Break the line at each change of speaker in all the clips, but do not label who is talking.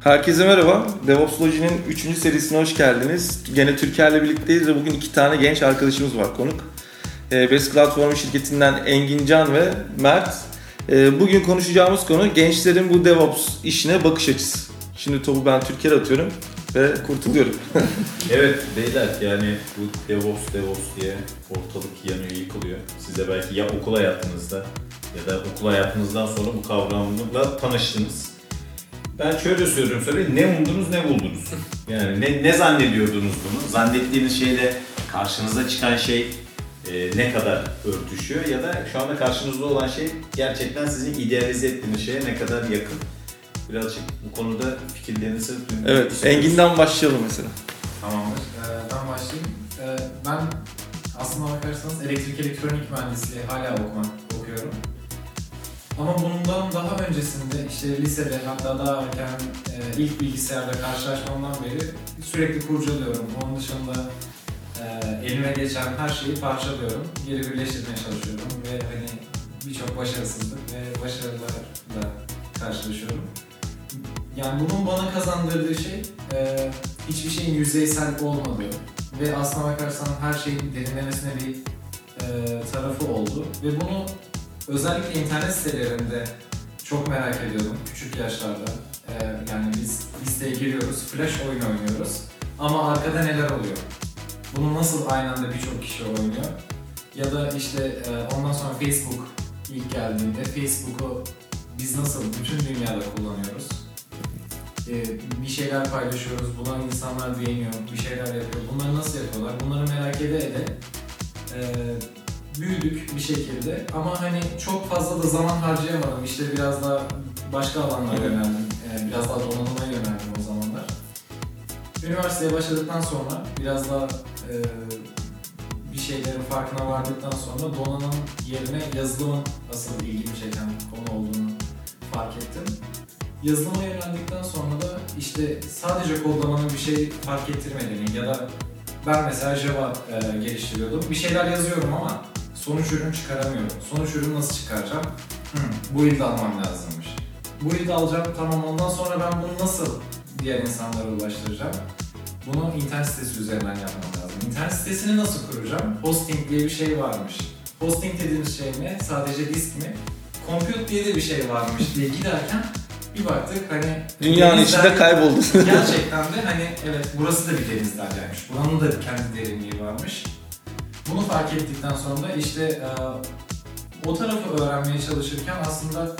Herkese merhaba. DevOps Logi'nin 3. serisine hoş geldiniz. Gene Türker'le birlikteyiz ve bugün iki tane genç arkadaşımız var konuk. E, Best Platform şirketinden Engin Can ve Mert. E, bugün konuşacağımız konu gençlerin bu DevOps işine bakış açısı. Şimdi topu ben Türker'e atıyorum ve kurtuluyorum.
evet beyler yani bu DevOps DevOps diye ortalık yanıyor yıkılıyor. Siz de belki ya okul hayatınızda ya da okul hayatınızdan sonra bu kavramla tanıştınız. Ben şöyle söylüyorum söyle ne umdunuz ne buldunuz. Yani ne, ne zannediyordunuz bunu? Zannettiğiniz şeyle karşınıza çıkan şey e, ne kadar örtüşüyor ya da şu anda karşınızda olan şey gerçekten sizin idealize ettiğiniz şeye ne kadar yakın. Birazcık bu konuda fikirlerinizi duymak
Evet, Engin'den başlayalım mesela.
Tamamdır. Ee, ben başlayayım. Ee, ben aslında bakarsanız elektrik elektronik mühendisliği hala okumak okuyorum. Ama bundan daha öncesinde işte lisede hatta daha erken e, ilk bilgisayarla karşılaşmamdan beri sürekli kurcalıyorum. Onun dışında e, elime geçen her şeyi parçalıyorum. Geri birleştirmeye çalışıyorum ve hani birçok başarısızlık ve başarılarla karşılaşıyorum. Yani bunun bana kazandırdığı şey e, hiçbir şeyin yüzeysel olmadığı ve aslına bakarsan her şeyin derinlemesine bir e, tarafı oldu ve bunu özellikle internet sitelerinde çok merak ediyordum küçük yaşlarda. E, yani biz listeye giriyoruz, flash oyun oynuyoruz ama arkada neler oluyor? Bunu nasıl aynı anda birçok kişi oynuyor? Ya da işte e, ondan sonra Facebook ilk geldiğinde Facebook'u biz nasıl bütün dünyada kullanıyoruz? e, bir şeyler paylaşıyoruz, buna insanlar beğeniyor, bir şeyler yapıyor. Bunları nasıl yapıyorlar? Bunları merak ede ede e, büyüdük bir şekilde. Ama hani çok fazla da zaman harcayamadım. İşte biraz daha başka alanlara yöneldim. E, biraz daha donanıma yöneldim o zamanlar. Üniversiteye başladıktan sonra biraz daha e, bir şeylerin farkına vardıktan sonra donanım yerine yazılımın asıl ilgimi çeken konu olduğunu fark ettim. Yazılıma yöneldikten sonra da işte sadece kodlamanın bir şey fark ettirmediğini ya da ben mesela Java e, geliştiriyordum. Bir şeyler yazıyorum ama sonuç ürün çıkaramıyorum. Sonuç ürün nasıl çıkaracağım? Hı, bu ilde almam lazımmış. Bu ilde alacağım tamam ondan sonra ben bunu nasıl diğer insanlara ulaştıracağım? Bunu internet sitesi üzerinden yapmam lazım. İnternet sitesini nasıl kuracağım? Hosting diye bir şey varmış. Hosting dediğimiz şey ne? Sadece disk mi? Compute diye de bir şey varmış diye giderken bir baktık hani
dünyanın denizler, içinde kayboldu.
gerçekten de hani evet burası da bir denizler dermiş. Buranın da kendi derinliği varmış. Bunu fark ettikten sonra işte e, o tarafı öğrenmeye çalışırken aslında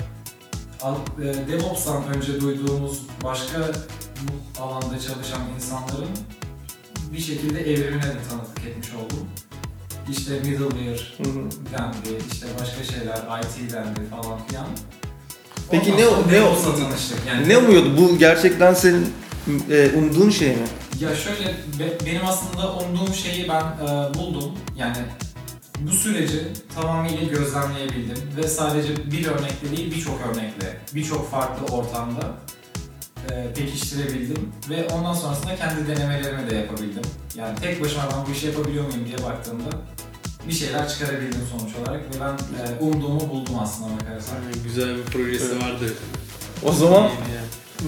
e, DevOps'tan önce duyduğumuz başka bu alanda çalışan insanların bir şekilde evrimine de tanıklık etmiş oldum. İşte middleware dendi, işte başka şeyler, IT dendi falan filan.
Peki ne o ne o yani. Ne umuyordu? Bu gerçekten senin e, umduğun şey mi?
Ya şöyle be, benim aslında umduğum şeyi ben e, buldum. Yani bu süreci tamamıyla gözlemleyebildim ve sadece bir örnekle değil birçok örnekle, birçok farklı ortamda e, pekiştirebildim ve ondan sonrasında kendi denemelerimi de yapabildim. Yani tek başıma ben bu işi yapabiliyor muyum diye baktığımda bir şeyler çıkarabildim sonuç olarak ve ben e, umduğumu buldum aslında bakarsan.
Yani güzel bir projesi evet. vardı.
O zaman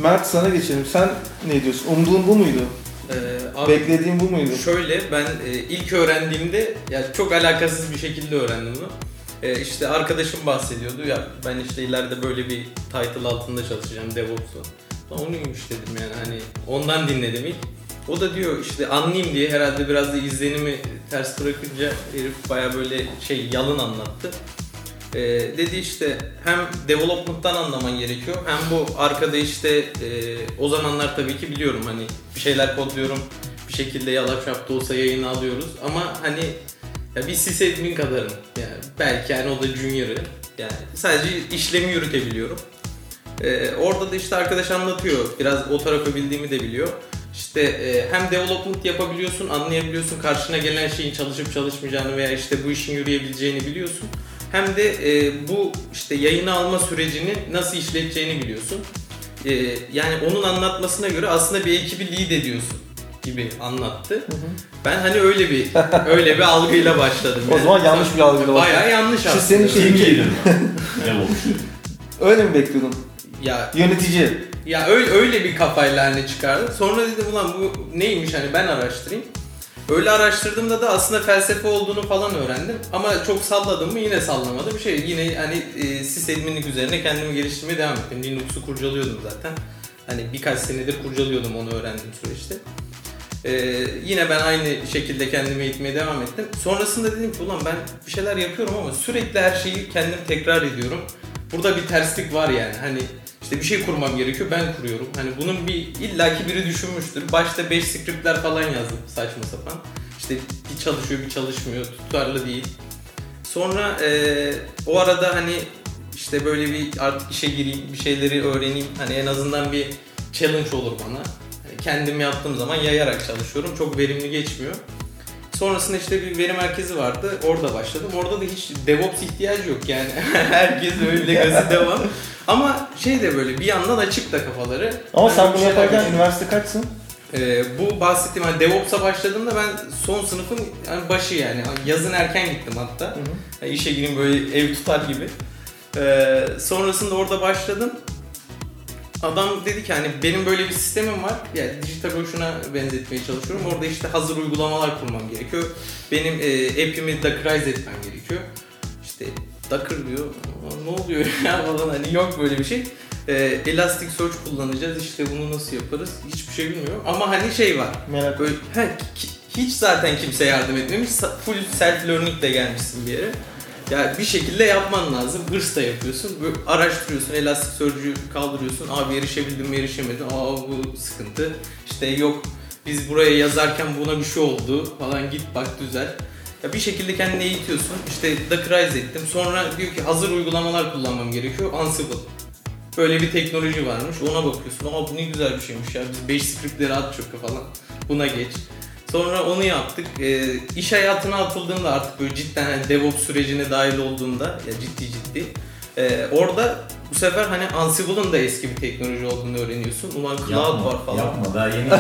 Mert sana geçelim. Sen ne diyorsun? Umduğun bu muydu? Ee, abi, Beklediğin bu muydu?
Şöyle ben e, ilk öğrendiğimde ya çok alakasız bir şekilde öğrendim bunu. E, işte arkadaşım bahsediyordu ya ben işte ileride böyle bir title altında çalışacağım DevOps'la. Onuymuş dedim yani hani ondan dinledim ilk. O da diyor işte anlayayım diye herhalde biraz da izlenimi ters bırakınca herif baya böyle şey yalın anlattı. Ee, dedi işte hem development'tan anlaman gerekiyor hem bu arkada işte e, o zamanlar tabii ki biliyorum hani bir şeyler kodluyorum bir şekilde yalap yaptı olsa yayını alıyoruz ama hani ya bir sysadmin kadarım yani belki yani o da junior'ı yani sadece işlemi yürütebiliyorum. Ee, orada da işte arkadaş anlatıyor. Biraz o tarafı bildiğimi de biliyor. İşte e, hem development yapabiliyorsun, anlayabiliyorsun karşına gelen şeyin çalışıp çalışmayacağını veya işte bu işin yürüyebileceğini biliyorsun. Hem de e, bu işte yayını alma sürecini nasıl işleteceğini biliyorsun. E, yani onun anlatmasına göre aslında bir ekibi lead ediyorsun gibi anlattı. Ben hani öyle bir öyle bir algıyla başladım.
O zaman yanlış bir algıyla başladın.
Bayağı yanlış
Şu
aslında.
senin şey-
Kim giydin? Ne olmuş?
Öyle mi bekliyordun?
Ya
Yönetici.
Ya öyle, öyle bir kafayla hani çıkardı. Sonra dedim ulan bu neymiş hani ben araştırayım. Öyle araştırdığımda da aslında felsefe olduğunu falan öğrendim. Ama çok salladım mı yine sallamadım. Şey yine hani e, sysadminlik üzerine kendimi geliştirmeye devam ettim. Linux'u kurcalıyordum zaten. Hani birkaç senedir kurcalıyordum onu öğrendiğim süreçte. E, yine ben aynı şekilde kendimi eğitmeye devam ettim. Sonrasında dedim ki ulan ben bir şeyler yapıyorum ama sürekli her şeyi kendim tekrar ediyorum. Burada bir terslik var yani. Hani işte bir şey kurmam gerekiyor ben kuruyorum. Hani bunun bir illaki biri düşünmüştür. Başta 5 scriptler falan yazdım saçma sapan. İşte bir çalışıyor bir çalışmıyor tutarlı değil. Sonra eee, o arada hani işte böyle bir artık işe gireyim bir şeyleri öğreneyim. Hani en azından bir challenge olur bana. Hani kendim yaptığım zaman yayarak çalışıyorum. Çok verimli geçmiyor. Sonrasında işte bir veri merkezi vardı. Orada başladım. Orada da hiç DevOps ihtiyacı yok yani. Herkes öyle legacy devam. Ama şey de böyle bir yandan açık da kafaları.
Ama
Ben
sen bunu
şeyler
yaparken
düşünüyorum.
üniversite kaçsın?
Ee, bu bahsettiğim hani DevOps'a başladığımda ben son sınıfın yani başı yani. Yazın erken gittim hatta. Yani işe gireyim böyle ev tutar gibi. Ee, sonrasında orada başladım. Adam dedi ki hani benim böyle bir sistemim var. Yani Digital Ocean'a benzetmeye çalışıyorum. Orada işte hazır uygulamalar kurmam gerekiyor. Benim e, app'imi Dockerize etmem gerekiyor. İşte Docker diyor. "Aa, Ne oluyor ya falan hani yok böyle bir şey. E, Elasticsearch kullanacağız. İşte bunu nasıl yaparız? Hiçbir şey bilmiyorum. Ama hani şey var.
Merak
Böyle he, hiç zaten kimse yardım etmemiş. Full self learning de gelmişsin bir yere. Yani bir şekilde yapman lazım. Hırs da yapıyorsun. Böyle araştırıyorsun. Elasticsearch'ü kaldırıyorsun. Abi erişebildim mi erişemedim. Aa bu sıkıntı. İşte yok biz buraya yazarken buna bir şey oldu falan git bak düzel. Ya bir şekilde kendini eğitiyorsun. İşte Dockerize ettim. Sonra diyor ki hazır uygulamalar kullanmam gerekiyor. Ansible. Böyle bir teknoloji varmış. Ona bakıyorsun. Aa bu ne güzel bir şeymiş ya. Biz 5 scriptleri at çöpe falan. Buna geç. Sonra onu yaptık. Ee, iş hayatına atıldığında artık böyle cidden hani DevOps sürecine dahil olduğunda ya ciddi ciddi. ee, orada bu sefer hani Ansible'ın da eski bir teknoloji olduğunu öğreniyorsun. Ulan cloud
Yapma,
var falan.
Yapma daha yeni.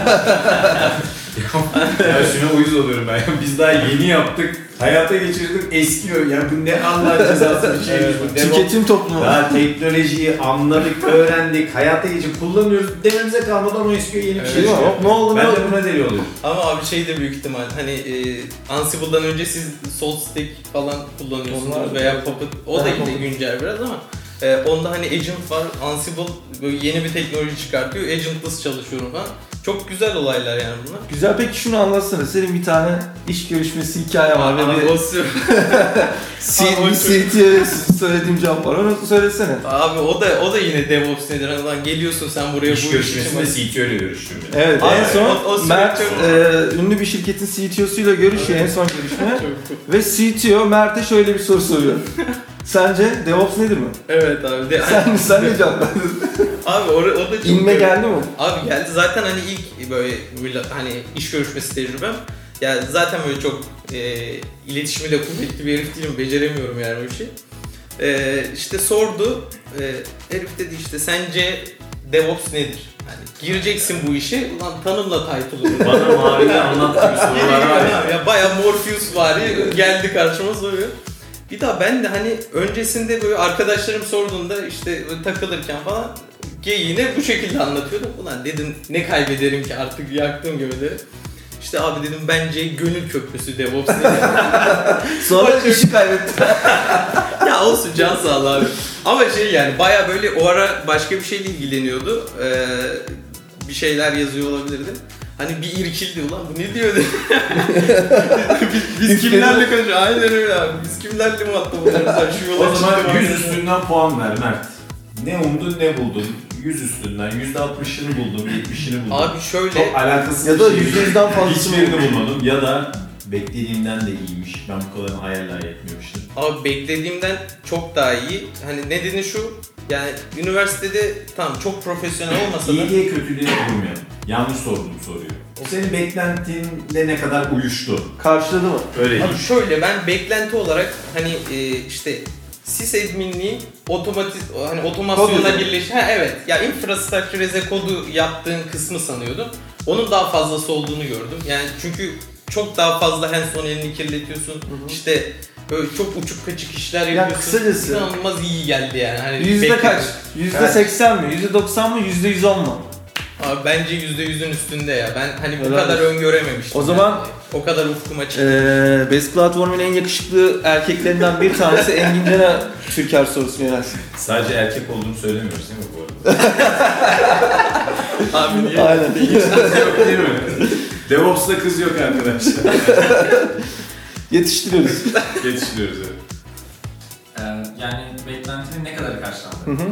ya şuna uyuz oluyorum ben. Biz daha yeni yaptık. Hayata geçirdik eskiyor. Yani bu ne Allah cezası bir şeymiş bu. DevOps
Tüketim toplumu.
Daha teknolojiyi anladık, öğrendik, hayata geçip kullanıyoruz dememize kalmadan o eskiyor yeni bir şey
Evet.
Çıkıyor.
Ne oldu ne
Ben de
oldu?
buna deli oluyorum.
Ama abi şey de büyük ihtimal hani e, Ansible'dan önce siz SaltStack falan kullanıyorsunuz
Onlar-
veya Puppet o da
Ha,
yine
Puppet.
güncel biraz ama e, onda hani agent var Ansible böyle yeni bir teknoloji çıkartıyor agentless çalışıyorum falan. Çok güzel olaylar yani bunlar.
Güzel peki şunu anlatsana. Senin bir tane iş görüşmesi hikaye var ve
Abi,
bir CT'ye söylediğim cevap var. Onu söylesene.
abi o da o da yine DevOps nedir? Hani lan geliyorsun sen buraya
İş
bu iş
görüşmesinde CTO ile görüştüm. ben.
Evet
Abi,
en son
o- o
Mert e, ünlü bir şirketin CTO'suyla görüşüyor en son görüşme. Ve CTO Mert'e şöyle bir soru soruyor. Sence DevOps nedir mi?
Evet abi. De,
Sen, sen ne cevap verdin?
Abi o, o da çok
İnme geldi mi?
Abi geldi zaten hani ilk böyle böyle hani iş görüşmesi tecrübem. Ya zaten böyle çok e, iletişimi de kuvvetli bir herif değilim. Beceremiyorum yani bu işi. E, işte sordu. E, herif dedi işte sence DevOps nedir? Hani gireceksin bu işe. Ulan tanımla title'ını.
Bana mavide anlat gibi sorular var ya.
ya bayağı Morpheus var ya geldi karşıma soruyor. Bir daha ben de hani öncesinde böyle arkadaşlarım sorduğunda işte takılırken falan geyiğini bu şekilde anlatıyordum. Ulan dedim ne kaybederim ki artık yaktım gömüleri. İşte abi dedim bence gönül köprüsü DevOps dedi.
Sonra işi kaybetti.
ya olsun can sağlığı abi. Ama şey yani baya böyle o ara başka bir şeyle ilgileniyordu. Ee, bir şeyler yazıyor olabilirdi. Hani bir irkildi ulan bu ne diyor dedi. biz, biz kimlerle konuşuyoruz? Aynen öyle abi. Biz kimlerle muhatap oluyoruz? Ha, Şu yola
O zaman
çıktım
100
abi.
üstünden puan ver Mert. Ne umdun ne buldun? 100 üstünden %60'ını buldum, 70'ini buldum.
Abi şöyle
Çok alakasız
Ya da
bir şey.
%100'den fazlasını
Hiçbirini bulmadım ya da beklediğimden de iyiymiş. Ben bu kadarını hayal dahi etmemiştim.
Abi beklediğimden çok daha iyi. Hani nedeni şu. Yani üniversitede tamam çok profesyonel olmasa da
İyiliğe kötülüğe vurmayalım. Yanlış sordum soruyu. O senin beklentinle ne kadar uyuştu?
Karşıladı mı?
Öyle
Abi şöyle ben beklenti olarak hani e, işte sysadminliğin otomatik hani otomasyonla birleş ha evet ya infrastructure as a kodu yaptığın kısmı sanıyordum. Onun daha fazlası olduğunu gördüm. Yani çünkü çok daha fazla hands-on elini kirletiyorsun. İşte böyle çok uçuk kaçık işler
Ya
yapıyorsun.
kısacası-
İnanılmaz iyi geldi yani. Hani
Yüzde kaç? Yüzde seksen mi? Yüzde doksan mı? Yüzde yüz on mu?
Abi bence %100'ün üstünde ya. Ben hani bu
Helal
kadar
olsun.
öngörememiştim.
O zaman-
yani. o kadar ufkum açık.
Ee, Best Platform'un en yakışıklı erkeklerinden bir tanesi Engin Can'a Türker sorusunu yönelsin.
Sadece erkek olduğunu söylemiyoruz değil mi bu arada?
Abi niye?
Aynen.
Yok değil mi? DevOps'ta kız yok arkadaşlar.
Yetiştiriyoruz.
Yetiştiriyoruz evet.
Ee, yani beklentinin ne kadar karşılandı?
Hı hı.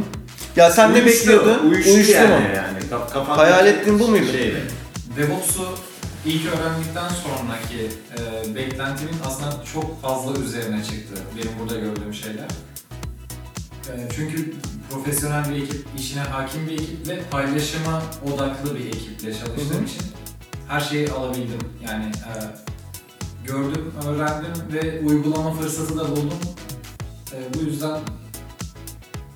Ya sen ne
Uyuştu,
bekliyordun?
Uyuştu, yani.
mu?
yani. Kaf- kafandaki
Hayal ettiğin bu muydu?
Şeyle.
DevOps'u ilk öğrendikten sonraki e, beklentimin aslında çok fazla üzerine çıktı benim burada gördüğüm şeyler. E, çünkü profesyonel bir ekip, işine hakim bir ekiple paylaşıma odaklı bir ekiple çalıştığım
Hı hı.
için her şeyi alabildim. Yani e, gördüm, öğrendim ve uygulama fırsatı da buldum. E, bu yüzden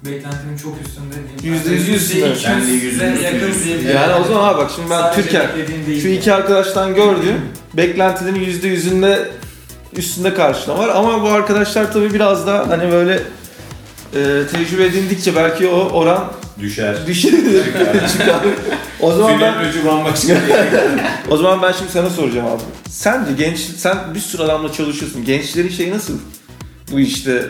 beklentimin çok üstünde.
Yüzde yüz üstünde.
Yüzde iki
Ben de yüzün üstünde.
yakın diyebilirim.
Yani o zaman abi bak şimdi ben
Sadece
Türker.
beklediğim değil.
Şu iki arkadaştan gördüğüm beklentilerin yüzde yüzünde üstünde karşılama var. Ama bu arkadaşlar tabii biraz da hani böyle e, tecrübe edindikçe belki o oran
Düşer.
düşebilir. Çıkar. O zaman ben
Tünelin ucu bambaşka bir yere.
o zaman ben şimdi sana soracağım abi. Sence genç sen bir sürü adamla çalışıyorsun. Gençlerin şeyi nasıl? Bu işte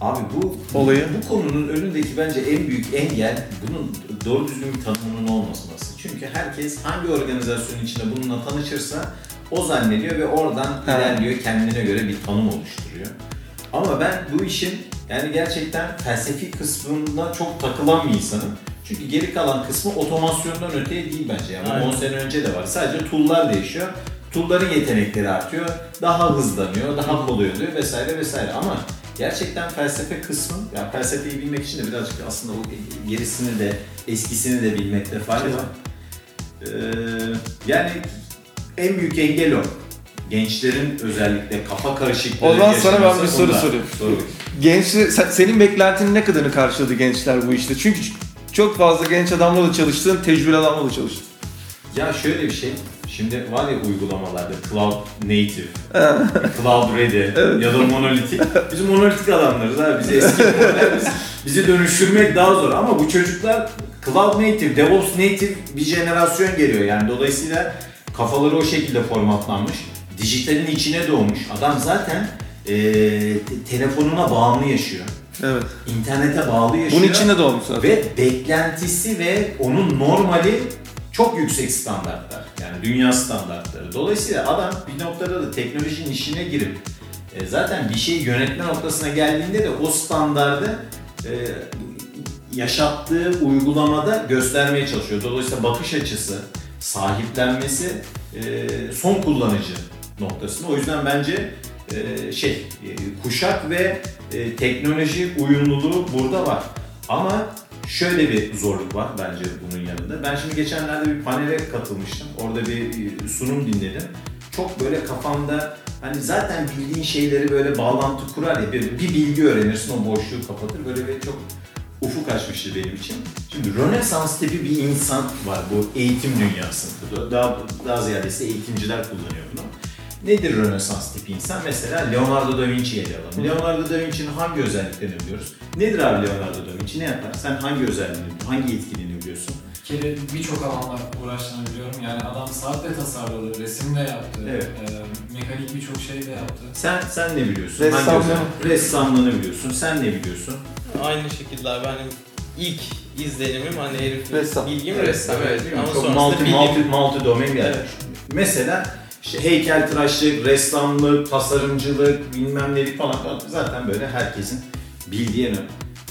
Abi bu
Olayı.
bu konunun önündeki bence en büyük engel bunun doğru düzgün bir tanımının olmaması. Çünkü herkes hangi organizasyonun içinde bununla tanışırsa o zannediyor ve oradan
Ha.
ilerliyor kendine göre bir tanım oluşturuyor. Ama ben bu işin yani gerçekten felsefi kısmında çok takılan bir insanım. Çünkü geri kalan kısmı otomasyondan öteye değil bence. Yani
Aynen.
10 sene önce de var. Sadece tool'lar değişiyor. Tool'ların yetenekleri artıyor. Daha hızlanıyor, daha kolay oluyor vesaire vesaire. Ama gerçekten felsefe kısmı, yani felsefeyi bilmek için de birazcık aslında o gerisini de, eskisini de bilmekte fayda var. Ee, yani en büyük engel o. Gençlerin özellikle kafa karışıklığı
O zaman sana ben bir soru sorayım.
Soru.
genç sen- senin beklentinin ne kadarını karşıladı gençler bu işte? Çünkü çok fazla genç adamla da çalıştın, tecrübeli adamla da çalıştın.
Ya şöyle bir şey. Şimdi var ya uygulamalarda Cloud Native, Cloud Ready ya da Monolitik. Biz monolitik adamlarız abi. Biz eski model, biz, bizi dönüştürmek daha zor. Ama bu çocuklar Cloud Native, DevOps Native bir jenerasyon geliyor. Yani dolayısıyla kafaları o şekilde formatlanmış. Dijitalin içine doğmuş. Adam zaten te- telefonuna bağımlı yaşıyor.
Evet.
İnternete bağlı yaşıyor.
Bunun içinde doğmuş zaten.
Ve beklentisi ve onun normali çok yüksek standartlar. Yani dünya standartları. Dolayısıyla adam bir noktada da teknolojinin işine girip e, zaten bir şeyi yönetme noktasına geldiğinde de o standardı e, yaşattığı uygulamada göstermeye çalışıyor. Dolayısıyla bakış açısı, sahiplenmesi e, son kullanıcı noktasında. O yüzden bence e, şey e, kuşak ve e, teknoloji uyumluluğu burada var. Ama şöyle bir zorluk var bence bunun yanında. Ben şimdi geçenlerde bir panele katılmıştım. Orada bir e, sunum dinledim. Çok böyle kafamda hani zaten bildiğin şeyleri böyle bağlantı kurar ya bir, bir bilgi öğrenirsin o boşluğu kapatır. Böyle bir çok ufuk açmıştı benim için. Şimdi Rönesans tipi bir insan var bu eğitim dünyasında. Daha, daha ziyade ise eğitimciler kullanıyor bunu. Nedir Rönesans tipi insan? Mesela Leonardo da Vinci'yi ele alalım. Leonardo da Vinci'nin hangi özelliklerini biliyoruz? Nedir abi Leonardo da Vinci? Ne yapar? Sen hangi özelliğini, hangi etkinliğini biliyorsun?
Bir kere birçok alanla uğraştığını biliyorum. Yani adam saatle tasarladı, resim de yaptı,
Evet.
e, mekanik birçok şey de yaptı.
Sen sen ne biliyorsun?
Ressamlığı.
Hangi özellik? Ressamlığını biliyorsun. Sen ne biliyorsun?
Aynı şekilde abi hani ilk izlenimim hani herif
Ressam.
bilgim ressam evet. Ama
Çok
sonrasında
multi,
bilgim
multi, multi domain bir yer.
Evet.
Mesela işte heykeltıraşlık, ressamlık, tasarımcılık, bilmem nelik falan zaten böyle herkesin bildiği en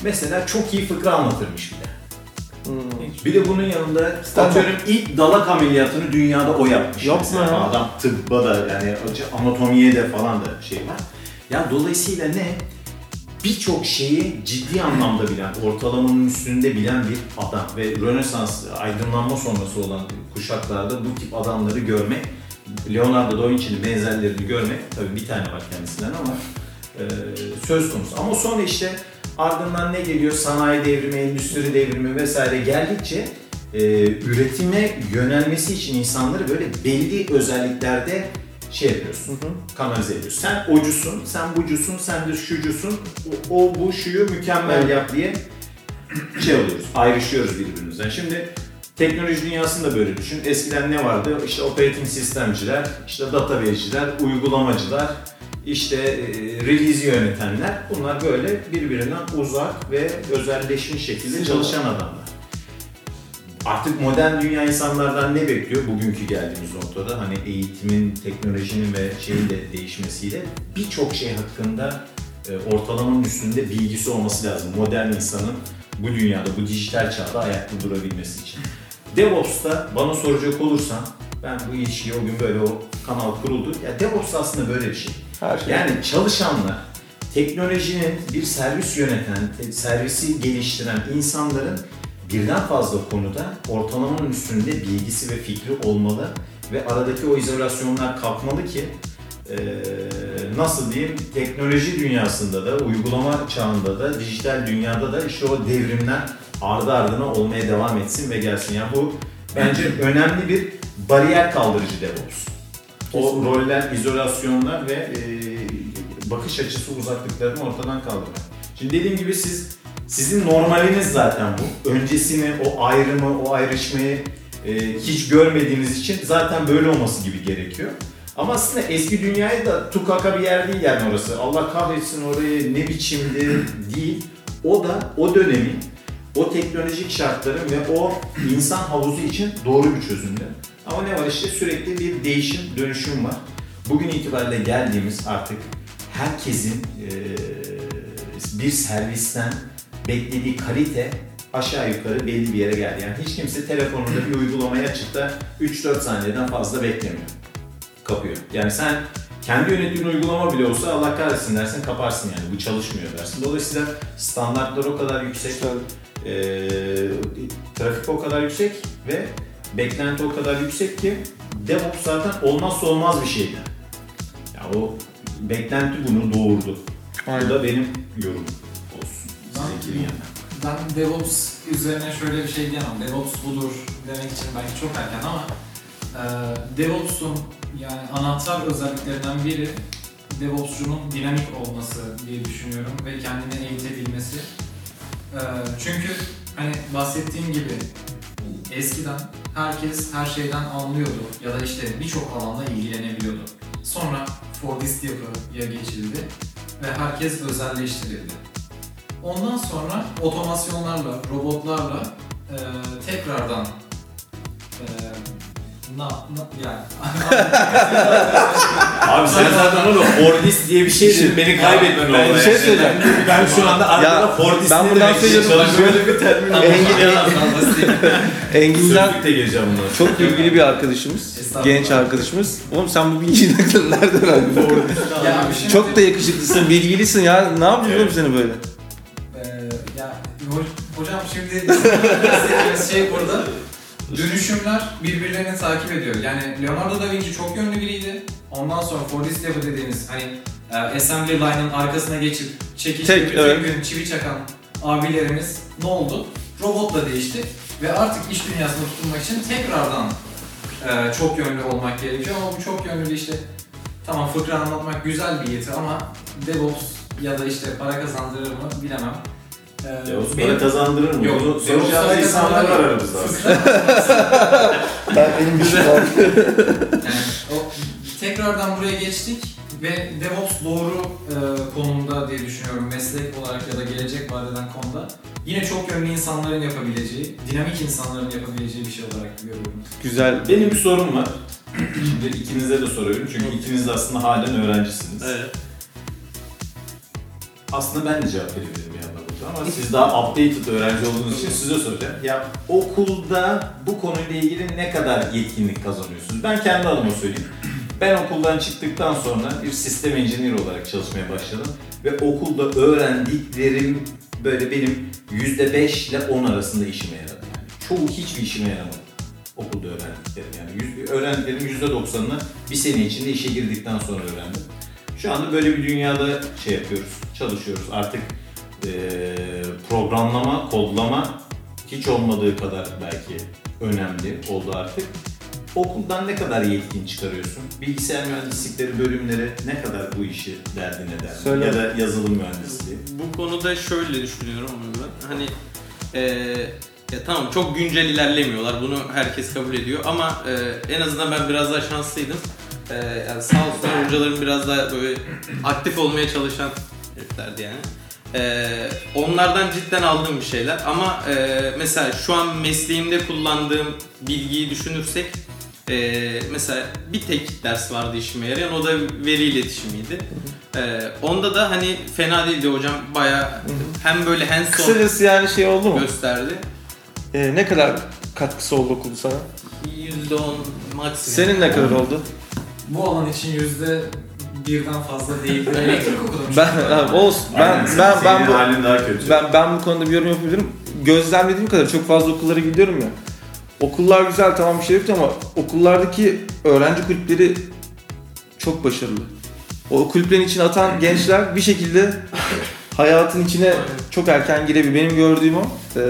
Mesela çok iyi fıkra anlatırmış bir de.
Hmm.
Bir de bunun yanında atıyorum ilk dalak ameliyatını dünyada o yapmış.
Yapma
mesela.
ya.
Adam tıbba da yani anatomiye de falan da şey var. Ya dolayısıyla ne? birçok şeyi ciddi anlamda bilen, ortalamanın üstünde bilen bir adam ve Rönesans aydınlanma sonrası olan kuşaklarda bu tip adamları görmek, Leonardo da Vinci'nin benzerlerini görmek, tabii bir tane var kendisinden ama e, söz konusu. Ama sonra işte ardından ne geliyor? Sanayi devrimi, endüstri devrimi vesaire geldikçe e, üretime yönelmesi için insanları böyle belli özelliklerde şey yapıyorsun, kanalize ediyorsun. Sen ocusun, sen bucusun, sen de şucusun, o, o bu şuyu mükemmel yap diye şey oluyoruz, ayrışıyoruz birbirimizden. Şimdi teknoloji dünyasında böyle düşün. Eskiden ne vardı? İşte operating sistemciler, işte database'ciler, uygulamacılar, işte e, release'i yönetenler. Bunlar böyle birbirinden uzak ve özelleşmiş şekilde çalışan adamlar. Artık modern dünya insanlardan ne bekliyor bugünkü geldiğimiz noktada? Hani eğitimin, teknolojinin ve şeyin de değişmesiyle birçok şey hakkında e, ortalamanın üstünde bilgisi olması lazım. Modern insanın bu dünyada, bu dijital çağda ayakta durabilmesi için. DevOps'ta bana soracak olursan, ben bu ilişkiyi o gün böyle o kanal kuruldu. Ya DevOps aslında böyle bir şey.
Her şey.
Yani çalışanlar, teknolojinin bir servis yöneten, te- servisi geliştiren insanların birden fazla konuda ortalamanın üstünde bilgisi ve fikri olmalı ve aradaki o izolasyonlar kalkmalı ki eee, nasıl diyeyim teknoloji dünyasında da uygulama çağında da dijital dünyada da işte o devrimler ardı ardına olmaya devam etsin ve gelsin. Yani bu bence önemli bir bariyer kaldırıcı DevOps. O roller, izolasyonlar ve e, bakış açısı uzaklıklarını ortadan kaldırmak. Şimdi dediğim gibi siz sizin normaliniz zaten bu. Öncesini, o ayrımı, o ayrışmayı e, hiç görmediğiniz için zaten böyle olması gibi gerekiyor. Ama aslında eski dünyayı da tukaka bir yer değil yani orası. Allah kahretsin orayı ne biçimdi değil. O da o dönemin, o teknolojik şartların ve o insan havuzu için doğru bir çözümdü. Ama ne var işte sürekli bir değişim, dönüşüm var. Bugün itibariyle geldiğimiz artık herkesin bir servisten beklediği kalite aşağı yukarı belli bir yere geldi. Yani hiç kimse telefonunda bir uygulamayı açıp da 3-4 saniyeden fazla beklemiyor. Kapıyor. Yani sen kendi yönettiğin uygulama bile olsa Allah kahretsin dersin kaparsın yani bu çalışmıyor dersin. Dolayısıyla standartlar o kadar yüksek, eee, trafik o kadar yüksek ve beklenti o kadar yüksek ki DevOps zaten olmazsa olmaz bir şeydi. Ya o beklenti bunu doğurdu. Bu
Aynen.
da benim yorumum olsun.
Ben-
yanına.
Ben DevOps üzerine şöyle bir şey diyemem. DevOps budur demek için belki çok erken ama e, DevOps'un yani anahtar özelliklerinden biri DevOps'cunun dinamik olması diye düşünüyorum ve kendini eğitebilmesi. E, çünkü hani bahsettiğim gibi eskiden herkes her şeyden anlıyordu ya da işte birçok alanda ilgilenebiliyordu. Sonra Fordist yapıya geçildi ve herkes özelleştirildi. Ondan sonra otomasyonlarla, robotlarla e, tekrardan e, na, na, yani
Abi sen zaten onu Fordist diye bir şey dedin beni kaybetmen oldu.
ben bir şey söyleyeceğim.
Ben şu anda arkada Fordist
ben
ne
buradan söylüyorum.
Böyle bir termin
Engin, Engincan
Sözlükte geleceğim bundan.
çok bilgili bir arkadaşımız. Genç arkadaşımız. Oğlum sen bu bilgiyi nereden
ya şimdi,
Çok da yakışıklısın, bilgilisin ya. Ne yapıyorsun oğlum seni böyle?
e, ya ho- hocam şimdi şey burada dönüşümler birbirlerini takip ediyor. Yani Leonardo da Vinci çok yönlü biriydi. Ondan sonra Fordist yapı dediğimiz hani e, assembly line'ın arkasına geçip çekiçle
Tek,
bütün
evet.
gün çivi çakan abilerimiz ne oldu? Robotla değişti ve artık iş dünyasında tutunmak için tekrardan e, çok yönlü olmak gerekiyor ama bu çok yönlü işte tamam fıkra anlatmak güzel bir yeti ama DevOps ya da işte para kazandırır mı bilemem. E,
Yavuz
benim-
para kazandırır mı?
Yok,
Bunu soracağımız insanlar var aramızda.
Ben benim bir şey var.
Yani o, tekrardan buraya geçtik ve DevOps doğru e, konumda diye düşünüyorum meslek olarak ya da gelecek vaat eden konuda. Yine çok yönlü insanların yapabileceği, dinamik insanların yapabileceği bir şey olarak görüyorum.
Güzel.
Benim bir sorum var. Şimdi ikinize de soruyorum çünkü ikiniz de aslında halen öğrencisiniz.
Evet.
Aslında ben de cevap verebilirim ama siz daha updated öğrenci olduğunuz için size soracağım. Ya okulda bu konuyla ilgili ne kadar yetkinlik kazanıyorsunuz? Ben kendi adıma söyleyeyim. Ben okuldan çıktıktan sonra bir sistem engineer olarak çalışmaya başladım ve okulda öğrendiklerim böyle benim %5 ile 10 arasında işime yaradı. Yani çoğu hiçbir işime yaramadı okulda öğrendiklerim. Yani öğrendiklerim %90'ını bir sene içinde işe girdikten sonra öğrendim. Şu anda böyle bir dünyada şey yapıyoruz, çalışıyoruz. Artık eee, programlama, kodlama hiç olmadığı kadar belki önemli oldu artık. Okuldan ne kadar yetkin çıkarıyorsun? Bilgisayar mühendislikleri bölümleri ne kadar bu işi derdine eder?
Söyle.
Ya da yazılım mühendisliği.
Bu konuda şöyle düşünüyorum ben. Hani e, ya tamam çok güncel ilerlemiyorlar. Bunu herkes kabul ediyor ama e, en azından ben biraz daha şanslıydım. E, yani sağ olsun hocalarım biraz daha böyle aktif olmaya çalışan heriflerdi yani. E, onlardan cidden aldığım bir şeyler ama e, mesela şu an mesleğimde kullandığım bilgiyi düşünürsek e, mesela bir tek ders vardı işime yarayan o da veri iletişimiydi. E, onda da hani fena değildi hocam baya hem böyle hands on
Kısacası yani şey oldu mu?
gösterdi.
Ee, ne kadar katkısı oldu okulu sana?
%10 maksimum.
Senin ne kadar oldu?
Bu alan için yüzde birden fazla değildi. Elektrik okudum.
Ben ha, olsun. Ben
Aynen,
ben ben
senin
bu
halin daha kötü.
ben ben bu konuda bir yorum yapabilirim. Gözlemlediğim kadar çok fazla okullara gidiyorum ya. Okullar güzel tamam bir şey yok ama okullardaki öğrenci kulüpleri çok başarılı. O kulüplerin içine atan gençler bir şekilde hayatın içine çok erken girebiliyor. Benim gördüğüm o. Ee,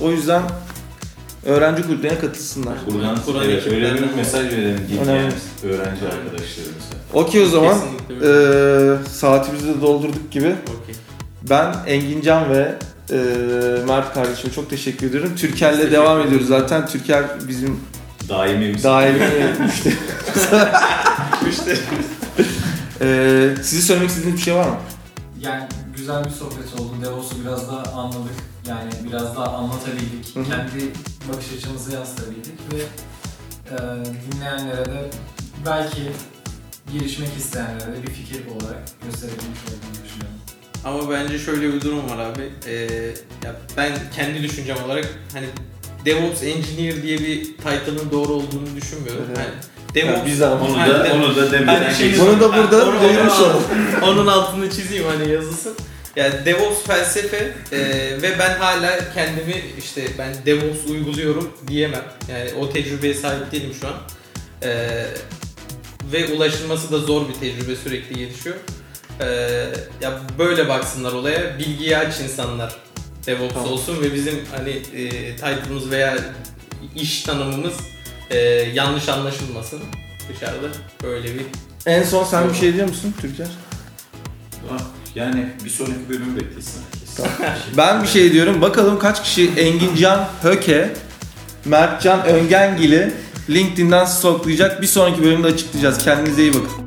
o yüzden öğrenci kulüplerine katılsınlar.
Buradan
Kur'an
evet, öyle bir mesaj verelim
Önemli.
öğrenci arkadaşlarımıza.
Okey o zaman. Ee, saatimizi de doldurduk gibi.
Okey.
Ben Engincan ve e, Mert kardeşime çok teşekkür ediyorum. Türker'le
Teşekkür
devam
ederim.
ediyoruz zaten. Türker bizim
Daimi
daimi müşteri. Ee, sizi söylemek istediğiniz bir şey var mı?
Yani güzel bir sohbet oldu. Devos'u biraz daha anladık. Yani biraz daha anlatabildik.
Hı hı.
Kendi bakış açımızı yansıtabildik ve e, dinleyenlere de belki gelişmek isteyenlere de bir fikir olarak gösterebilmiş olduğunu düşünüyorum.
Ama bence şöyle bir durum var abi. Ee, ya ben kendi düşüncem olarak hani DevOps Engineer diye bir title'ın doğru olduğunu düşünmüyorum.
Evet.
Yani DevOps
Yani biz de
Onu
Hani
da,
de-
onu da demeden
Hani şey-.
Bunu da burada
Onu-
duyurmuş
onu-
olalım.
Onun altını çizeyim hani yazılsın. Yani DevOps felsefe e, ve ben hala kendimi işte ben DevOps uyguluyorum diyemem. Yani o tecrübeye sahip değilim şu an. E, ve ulaşılması da zor bir tecrübe sürekli gelişiyor. E, ya böyle baksınlar olaya. Bilgiye aç insanlar DevOps
Tamam.
olsun ve bizim hani e, title'ımız veya iş tanımımız e, yanlış anlaşılmasın dışarıda. Böyle bir
En son sen bir şey diyor musun Türker?
Yani bir sonraki bölümü beklesin herkes.
Ben bir şey diyorum. Bakalım kaç kişi Engincan Höke, Mertcan Öngengil'i LinkedIn'den stalklayacak. Bir sonraki bölümde açıklayacağız. Kendinize iyi bakın.